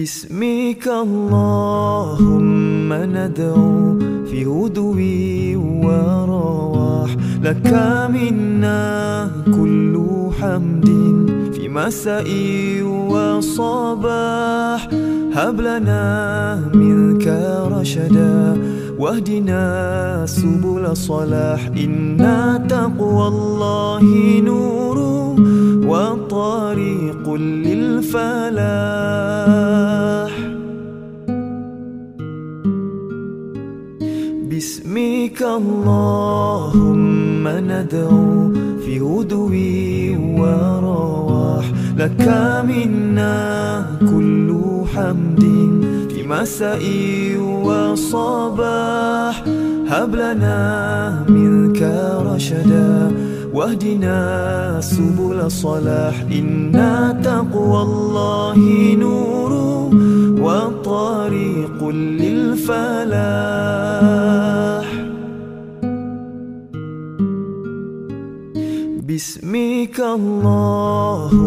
باسمك اللهم ندعو في هدوء ورواح لك منا كل حمد في مساء وصباح. هب لنا منك رشدا واهدنا سبل صلاح. إن تقوى الله نور وطريق للفلاح. اللهم ندعو في هدوء ورواح. لك منا كل حمد في مساء وصباح. هب لنا منك رشدا واهدنا سبل صلاح. إن تقوى الله نور وطريق للفلاح. باسمك اللهم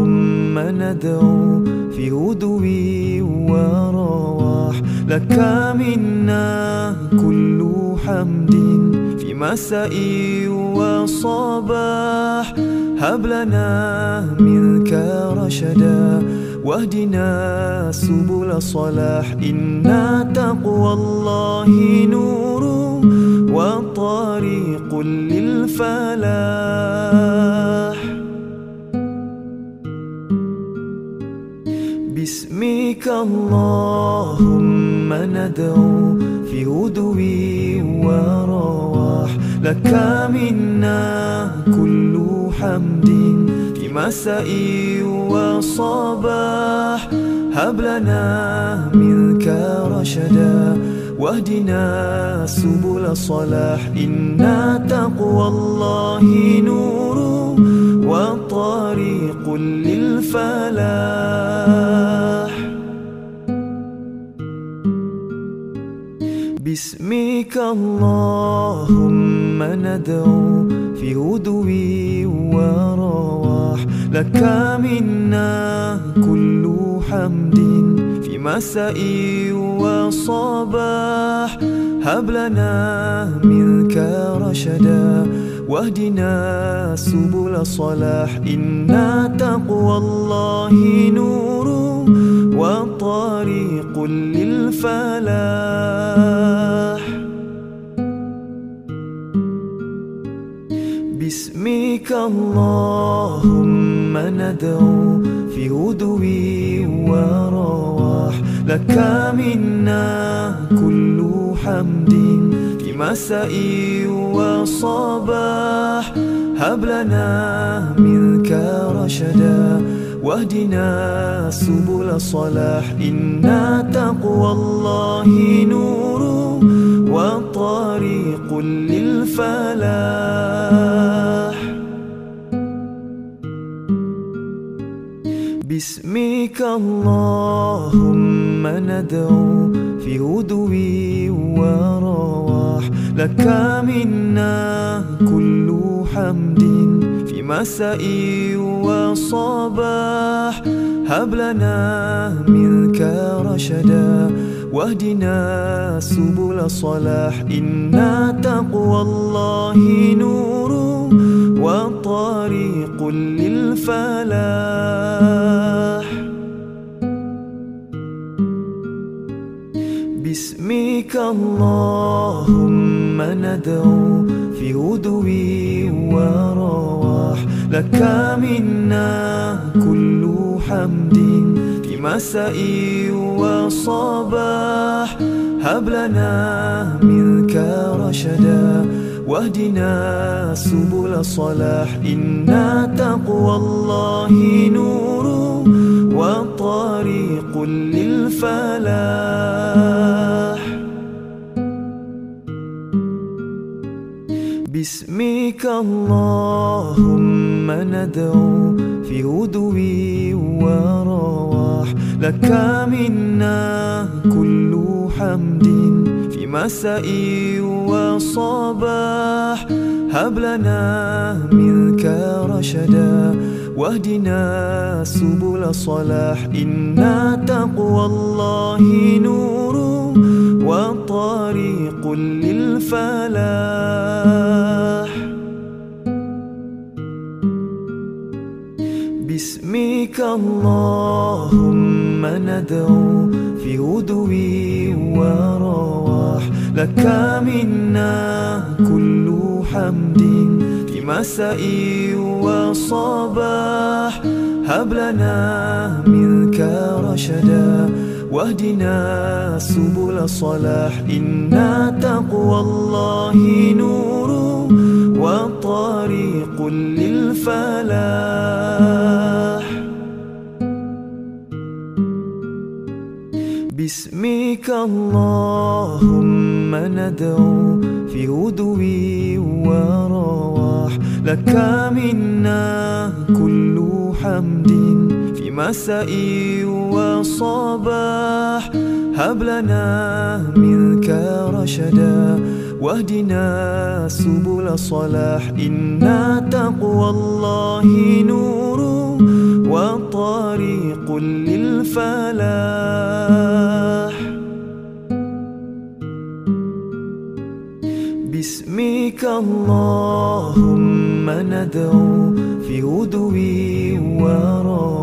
ندعو في هدوء ورواح لك منا كل حمد في مساء وصباح. هب لنا منك رشدا واهدنا سبل صلاح. إن تقوى الله نور وطريق للفلاح. باسمك اللهم ندعو في هدوء ورواح لك منا كل حمد في مساء وصباح. هب لنا منك رشدا واهدنا سبل صلاح إن تقوى الله نور وطريق للفلاح. باسمك اللهم ندعو في هدوء ورواح لك منا كل حمد. مساء وصباح هب لنا منك رشدا واهدنا سبل صلاح إن تقوى الله نور وطريق للفلاح. باسمك اللهم ندعو في هدوء ورواح لك منا كل حمد في مساء وصباح هب لنا منك رشدا واهدنا سبل صلاح إن تقوى الله نور وطريق للفلاح باسمك اللهم ندعو في هدوء ورواح لك منا كل حمد في مساء وصباح. هب لنا منك رشدا واهدنا سبل صلاح. إن تقوى الله نور وطريق للفلاح. باسمك اللهم ندعو في هدوء ورواح لك منا كل حمد في مساء وصباح. هب لنا منك رشدا واهدنا سبل صلاح. إن تقوى الله نور وطريق للفلاح. باسمك اللهم ندعو في هدوء ورواح لك منا كل حمد في مساء وصباح. هب لنا منك رشدا واهدنا سبل صلاح. إنا تقوى الله نور وطريق للفلاح. باسمك اللهم ندعو في غدوي ورواح. لك منا كل حمد في مساء وصباح. هب لنا منك رشدا واهدنا سبل صلاح إنا تقوى الله نور وطريق للفلاح. باسمك اللهم ندعو في غدوي ورواح لك منا كل حمد. مساء وصباح هب لنا منك رشدا واهدنا سبل صلاح إنا تقوى الله نور وطريق للفلاح. باسمك اللهم ندعو في غدوي ورواح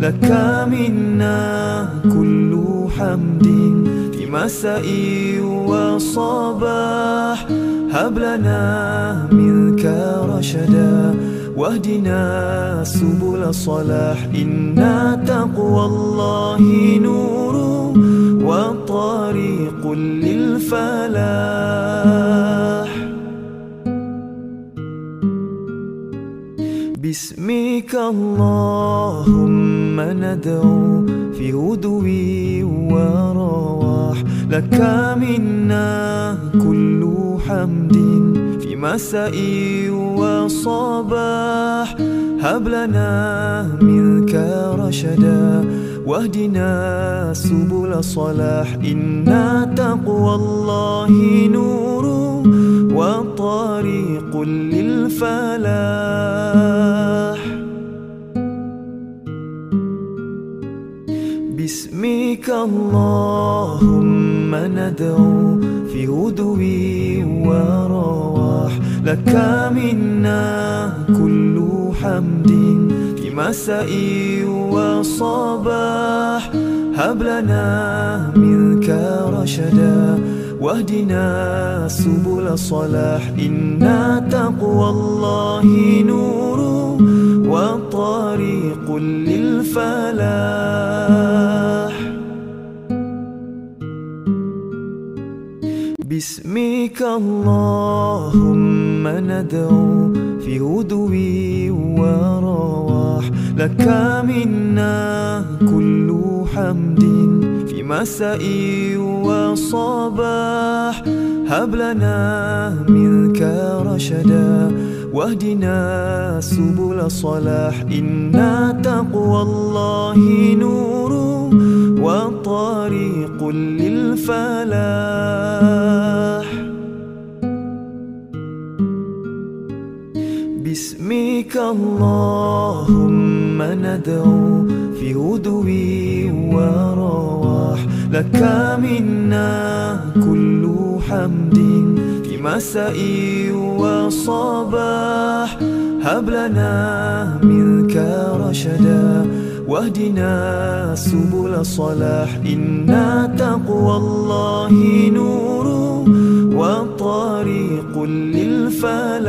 لك منا كل حمد في مساء وصباح. هب لنا منك رشدا واهدنا سبل صلاح. إنا تقوى الله نور وطريق للفلاح. باسمك اللهم ندعو في غدوي ورواح لك منا كل حمد في مساء وصباح. هب لنا منك رشدا واهدنا سبل صلاح. إنا تقوى الله نور وطريق للفلاح باسمك اللهم ندعو في غدوي ورواح لك منا كل حمد في مساء وصباح. هب لنا منك رشدا واهدنا سبل صلاح إنا تقوى الله نور وطريق للفلاح. باسمك اللهم ندعو في غدوي ورواح لك منا كل حمد مساء وصباح هب لنا منك رشدا واهدنا سبل صلاح إنا تقوى الله نور وطريق للفلاح. باسمك اللهم ندعو في غدوي ورواح لك منا كل حمد في مساء وصباح. هب لنا منك رشدا واهدنا سبل صلاح. إنا تقوى الله نور وطريق للفلاح.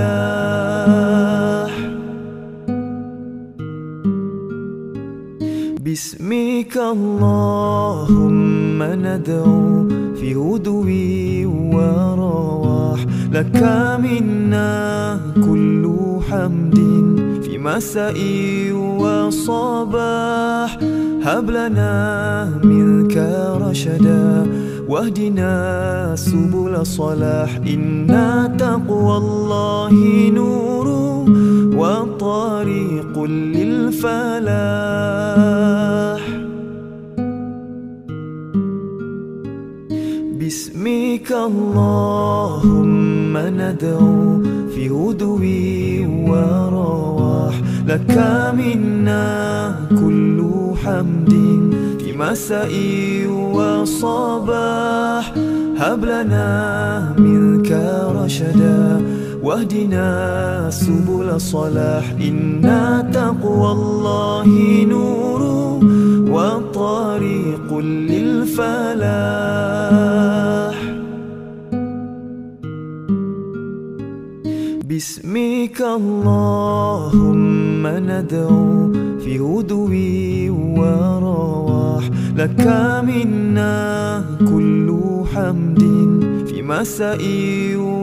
باسمك اللهم ندعو في غدوي ورواح لك منا كل حمد في مساء وصباح. هب لنا منك رشدا واهدنا سبل صلاح إنا تقوى الله نور وطريق للفلاح. باسمك اللهم ندعو في غدوي ورواح لك منا كل حمد. مساء وصباح هب لنا منك رشدا واهدنا سبل الصلاح إن تقوى الله نور وطريق للفلاح. باسمك اللهم ندعو في هدوي ورواح لك منا كل حمد في مساء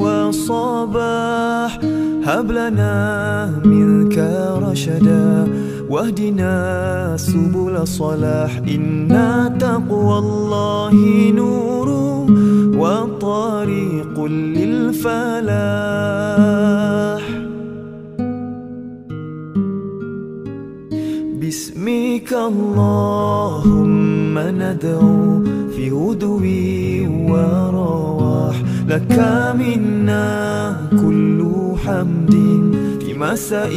وصباح. هب لنا منك رشدا واهدنا سبل الصلاح إن تقوى الله نور وطريق للفلاح. باسمك اللهم ندعو في هدوي ورواح لك منا كل حمد في مساء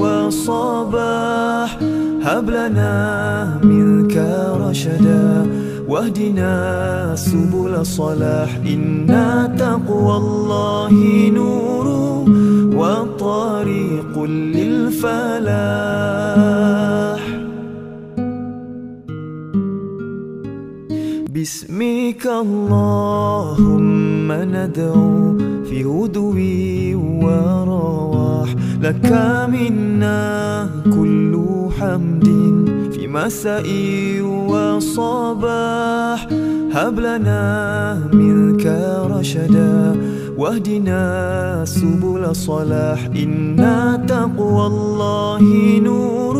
وصباح هب لنا منك رشدا واهدنا سبل الصلاح إن تقوى الله نور وطريق للفلاح. باسمك اللهم ندعو في هدوي ورواح. لك منا كل حمد في مساء وصباح. هب لنا منك رشدا واهدنا سبل الصلاح إن تقوى الله نور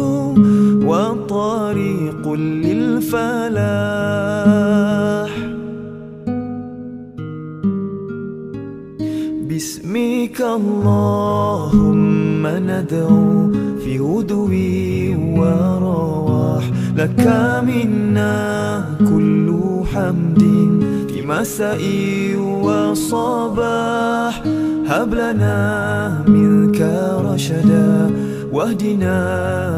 وطريق للفلاح. باسمك اللهم ندعو في هدوي ورواح لك منا كل حمد مساء وصباح هب لنا منك رشدا واهدنا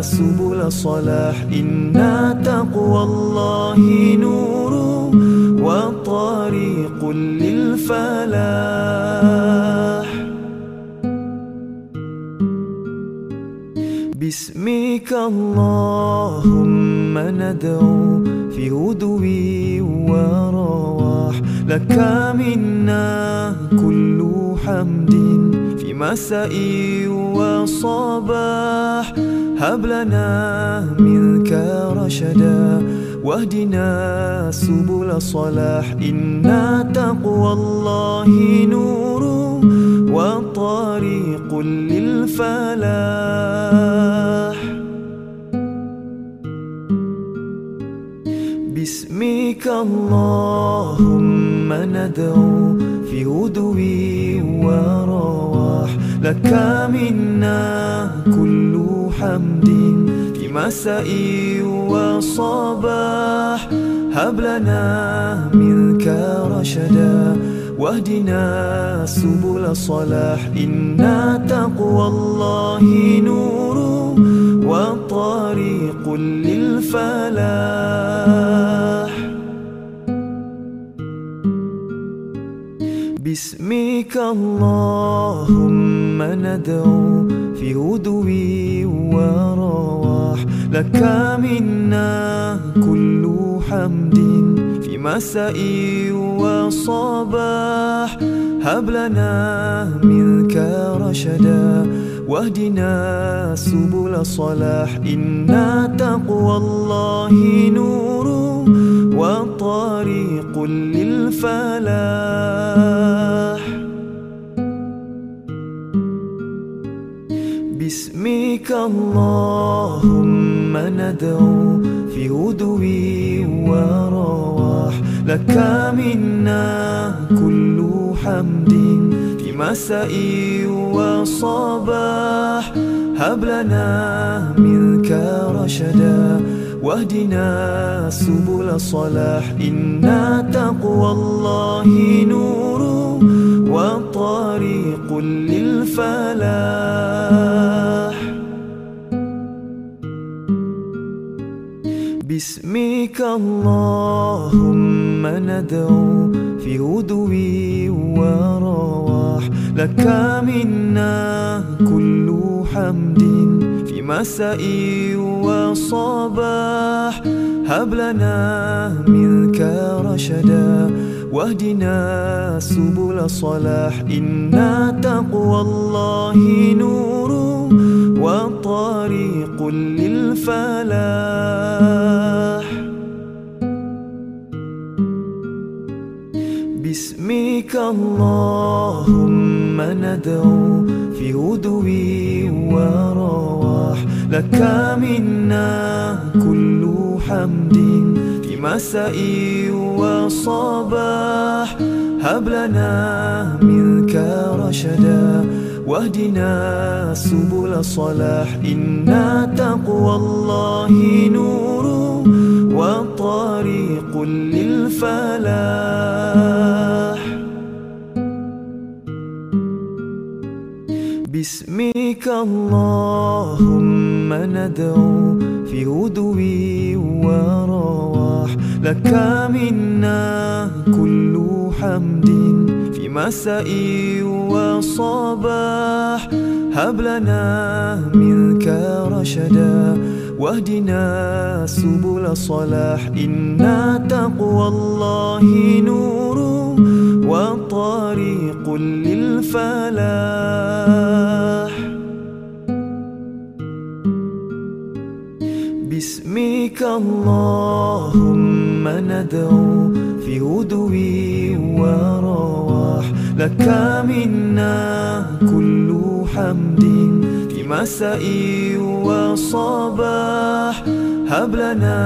سبل الصلاح. إن تقوى الله نور وطريق للفلاح. باسمك اللهم ندعو في هدوي ورواح لك منا كل حمد في مساء وصباح. هب لنا منك رشدا واهدنا سبل الصلاح إن تقوى الله نور وطريق للفلاح. باسمك اللهم ندعو في هدوي ورواح لك منا كل حمد في مساء وصباح. هب لنا منك رشدا واهدنا سبل الصلاح إن تقوى الله نور وطريق للفلاح. باسمك اللهم ندعو في هدوي ورواح لك منا كل حمد في مساء وصباح. هب لنا منك رشدا واهدنا سبل الصلاح إن تقوى الله نور وطريق للفلاح. باسمك اللهم ندعو في هدوي ورواح. لك منا كل حمد في مساء وصباح. هب لنا منك رشدا واهدنا سبل صلاح. إن تقوى الله نور وطريق للفلاح. باسمك اللهم ندعو في هدوء ورواح لك منا كل حمد. مساء وصباح هب لنا منك رشدا واهدنا سبل الصلاح إن تقوى الله نور وطريق للفلاح. باسمك اللهم ندعو في هدوء ورواح لك منا كل حمد في مساء وصباح هب لنا منك رشدا واهدنا سبل الصلاح إن تقوى الله نور وطريق للفلاح باسمك اللهم ندعو في هدوء ورواح لك منا كل حمد في مساء وصباح. هب لنا منك رشدا واهدنا سبل الصلاح إن تقوى الله نور وطريق للفلاح. باسمك اللهم ندعو في هدوء ورواح لك منا كل حمد في مساء وصباح. هب لنا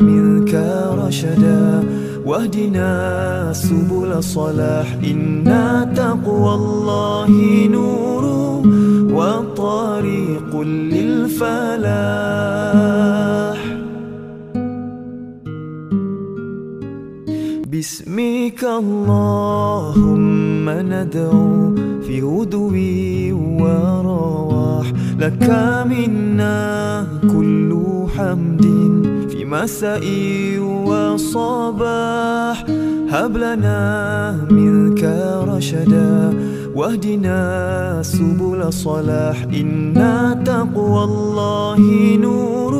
منك رشدا واهدنا سبل الصلاح إن تقوى الله نور وطريق للفلاح. باسمك اللهم ندعو في هدوء ورواح لك منا كل حمد. مساء وصباح هب لنا منك رشدا واهدنا سبل الصلاح إن تقوى الله نور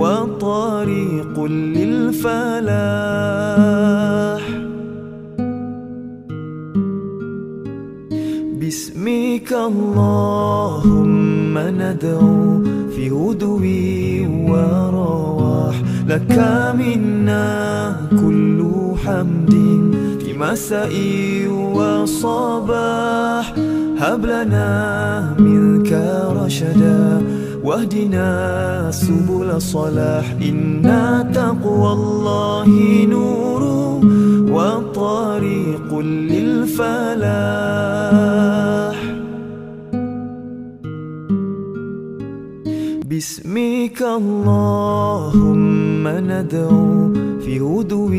وطريق للفلاح. باسمك اللهم ندعو في هدوء ورواح لك منا كل حمد في مساء وصباح هب لنا منك رشدا واهدنا سبل الصلاح إن تقوى الله نور وطريق للفلاح باسمك اللهم ندعو في هدوء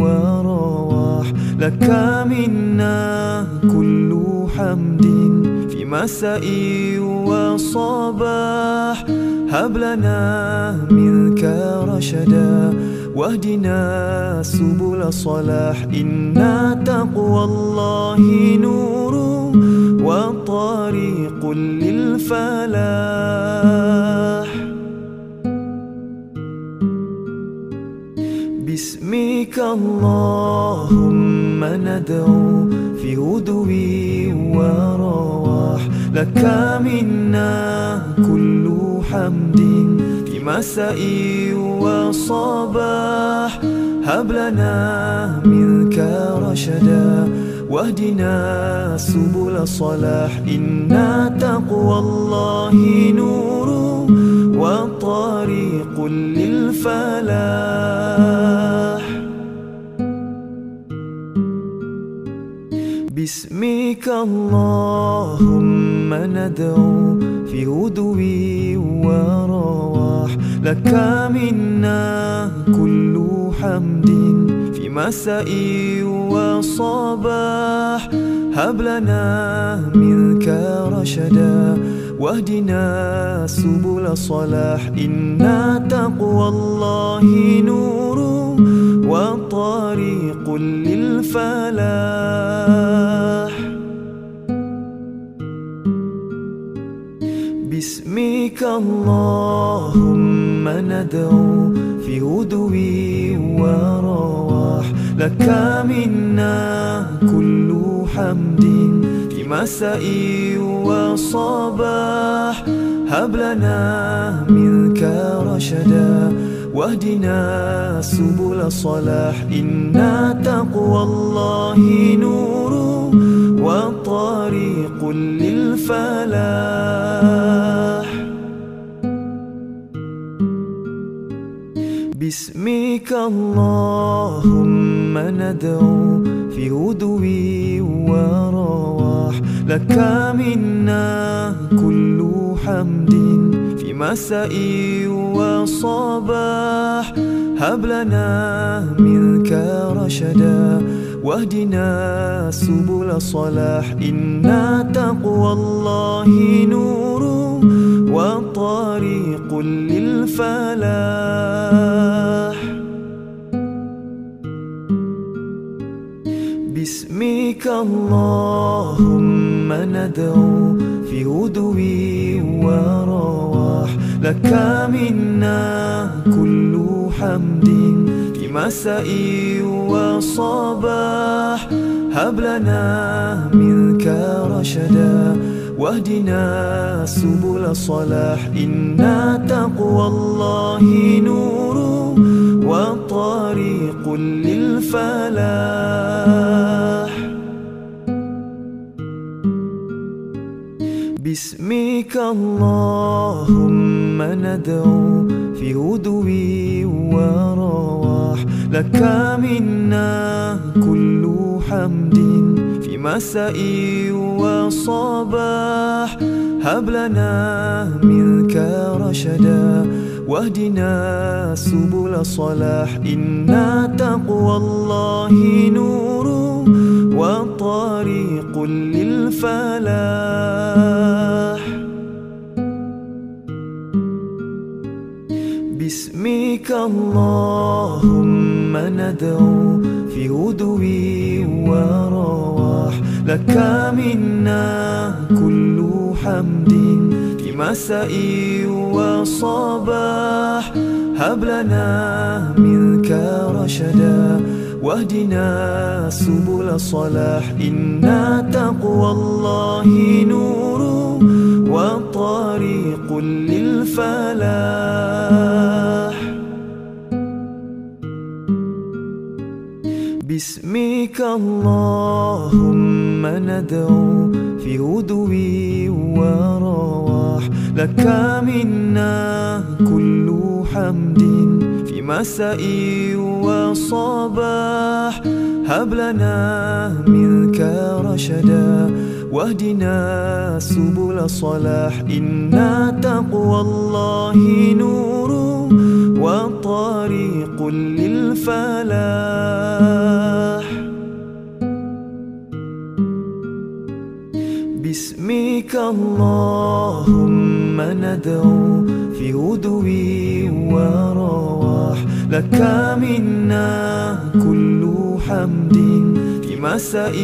ورواح لك منا كل حمد في مساء وصباح. هب لنا منك رشدا واهدنا سبل الصلاح إن تقوى الله نور وطريق للفلاح. باسمك اللهم ندعو في هدوء ورواح لك منا كل حمد. مساء وصباح هب لنا منك رشدا واهدنا سبل الصلاح إن تقوى الله نور وطريق للفلاح. باسمك اللهم ندعو في هدوء ورواح لك منا كل حمد في مساء وصباح. هب لنا منك رشدا واهدنا سبل صلاح. إن تقوى الله نور وطريق للفلاح. باسمك اللهم ندعو في هدوي ورواح لك منا كل حمد في مساء وصباح. هب لنا منك رشدا واهدنا سبل صلاح إن تقوى الله نور وطريق للفلاح. باسمك اللهم ندعو في هدوي ورواح لك منا كل حمد. مساء وصباح هب لنا منك رشدا واهدنا سبل صلاح إن تقوى الله نور وطريق للفلاح. باسمك اللهم ندعو في هدوي ورواح لك منا كل حمد في مساء وصباح. هب لنا منك رشدا واهدنا سبل صلاح. إن تقوى الله نور وطريق للفلاح. باسمك اللهم ندعو في هدوي ورواح لك منا كل حمد في مساء وصباح. هب لنا منك رشدا واهدنا سبل صلاح إن تقوى الله نور وطريق للفلاح. باسمك اللهم ندعو في هدوي ورواح لك منا كل حمد. مساء وصباح هب لنا منك رشدا واهدنا سبل صلاح إن تقوى الله نور وطريق للفلاح. باسمك اللهم ندعو في هدوي ورواح لك منا كل حمد في مساء وصباح. هب لنا منك رشدا واهدنا سبل صلاح. إن تقوى الله نور وطريق للفلاح. باسمك اللهم ندعو في هدوي ورواح لك منا كل حمد في مساء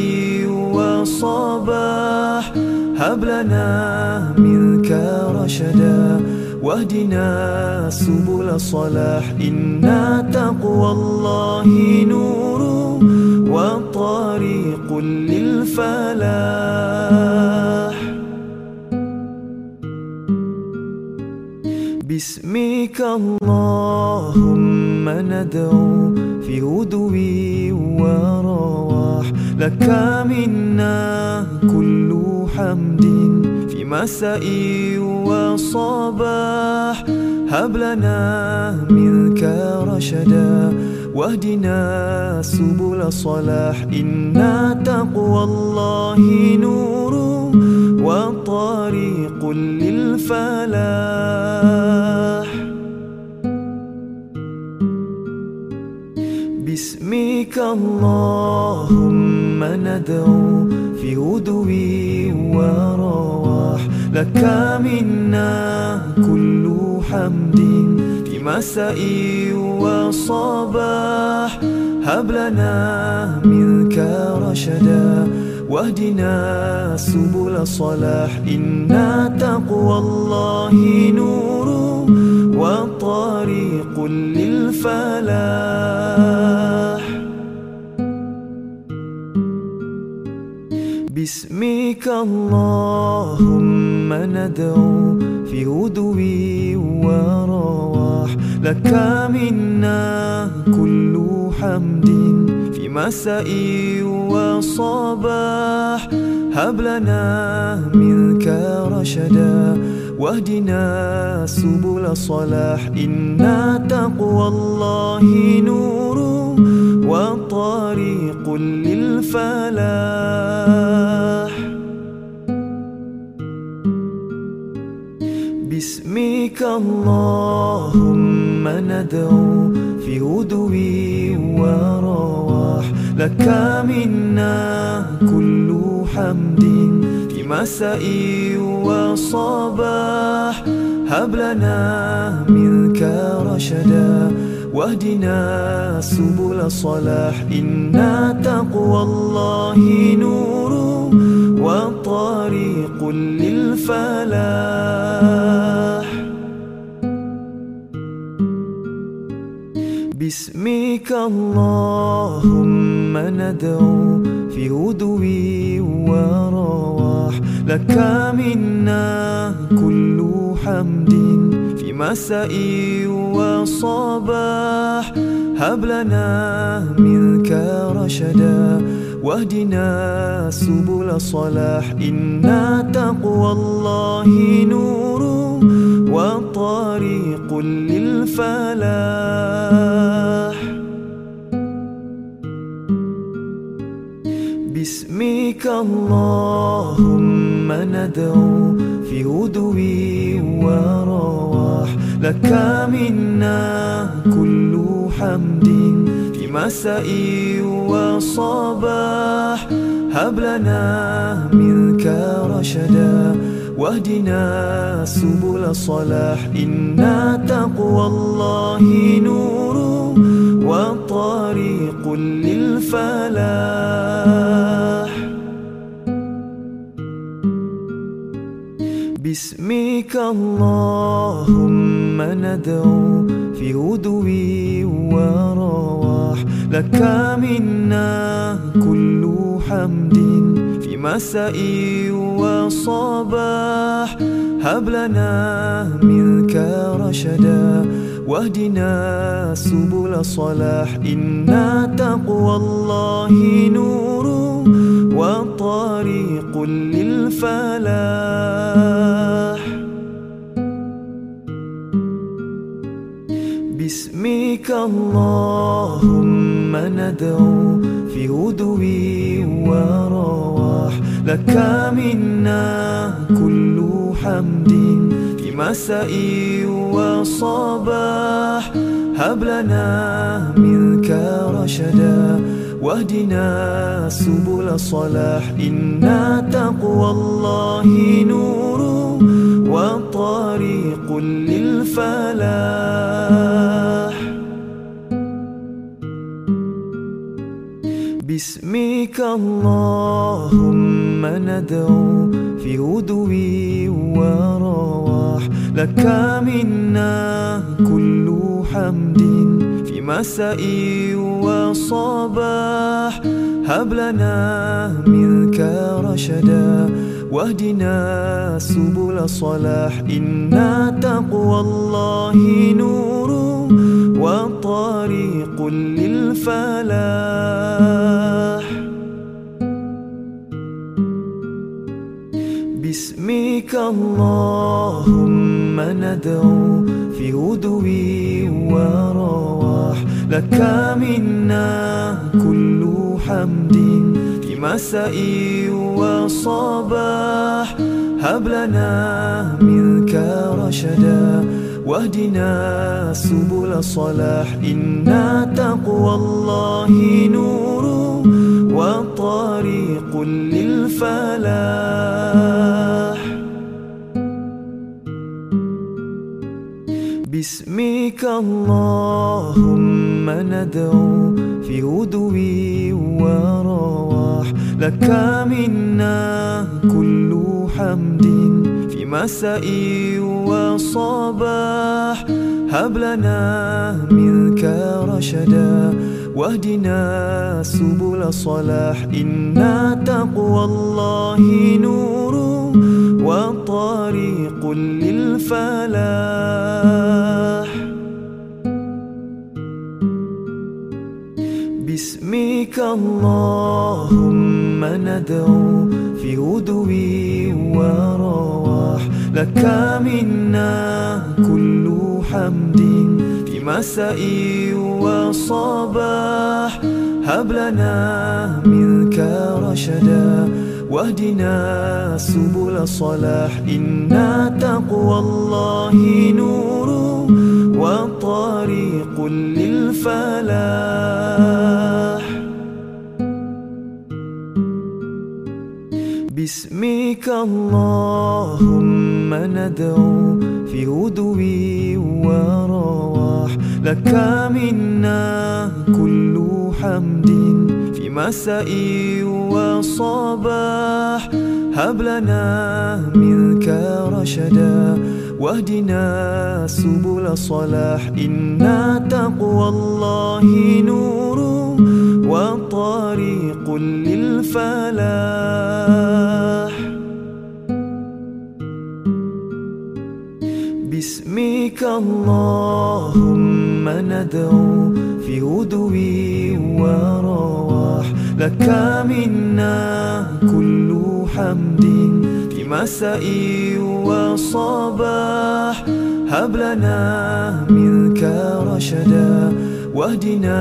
وصباح. هب لنا منك رشدا واهدنا سبل صلاح. إن تقوى الله نور وطريق للفلاح باسمك اللهم ندعو في هدوي ورواح لك منا كل حمد في مساء وصباح. هب لنا منك رشدا واهدنا سبل صلاح إن تقوى الله نور وطريق للفلاح. باسمك اللهم ندعو في غدو ورواح لك منا كل حمد. مساء وصباح هب لنا منك رشدا واهدنا سبل الصلاح. إن تقوى الله نور وطريق للفلاح. باسمك اللهم ندعو في غدو ورواح لك منا كل حمد في مساء وصباح. هب لنا منك رشدا واهدنا سبل الصلاح إن تقوى الله نور وطريق للفلاح. باسمك اللهم ندعو في غدو ورواح لك منا كل حمد في مساء وصباح. هب لنا منك رشدا واهدنا سبل الصلاح إن تقوى الله نور وطريق للفلاح. باسمك اللهم ندعو في غدو ورواح لك منا كل حمد. مساء وصباح هب لنا منك رشدا واهدنا سبل الصلاح. إن تقوى الله نور وطريق للفلاح. باسمك اللهم ندعو في غدو ورواح لك منا كل حمد في مساء وصباح هب لنا منك رشدا واهدنا سبل الصلاح إن تقوى الله نور وطريق للفلاح باسمك اللهم ندعو في غدو ورواح لك منا كل حمد في مساء وصباح. هب لنا منك رشدا واهدنا سبل الصلاح إن تقوى الله نور وطريق للفلاح. باسمك اللهم ندعو في غدو ورواح. لك منا كل حمد في مساء وصباح. هب لنا منك رشدا واهدنا سبل الصلاح إن تقوى الله نور وطريق للفلاح. باسمك اللهم ندعو في غدو ورواح لك منا كل حمد. مساء وصباح هب لنا منك رشدا واهدنا سبل الصلاح إن تقوى الله نور وطريق للفلاح. باسمك اللهم ندعو لك منا كل حمد في مساء وصباح هب لنا منك رشدا واهدنا سبل الصلاح إن تقوى تقوى الله نور وطريق للفلاح باسمك اللهم ندعو في هدوي ورواح لك منا كل حمد في مساء وصباح. هب لنا منك رشدا واهدنا سبل صلاح. إن تقوى الله نور وطريق للفلاح. باسمك اللهم ندعو في هدوي ورواح. لك منا كل حمد في مساء وصباح. هب لنا منك رشدا واهدنا سبل صلاح إن تقوى الله نور وطريق للفلاح. باسمك اللهم ندعو في هدوي ورواح لك منا كل حمد. مساء وصباح هب لنا منك رشدا واهدنا سبل صلاح إن تقوى الله نور وطريق للفلاح. باسمك اللهم ندعو في هدوي ورواح لك منا كل حمد في مساء وصباح. هب لنا منك رشدا واهدنا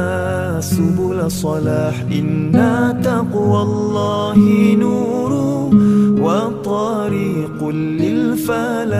سبل صلاح. إن تقوى الله نور وطريق للفلاح.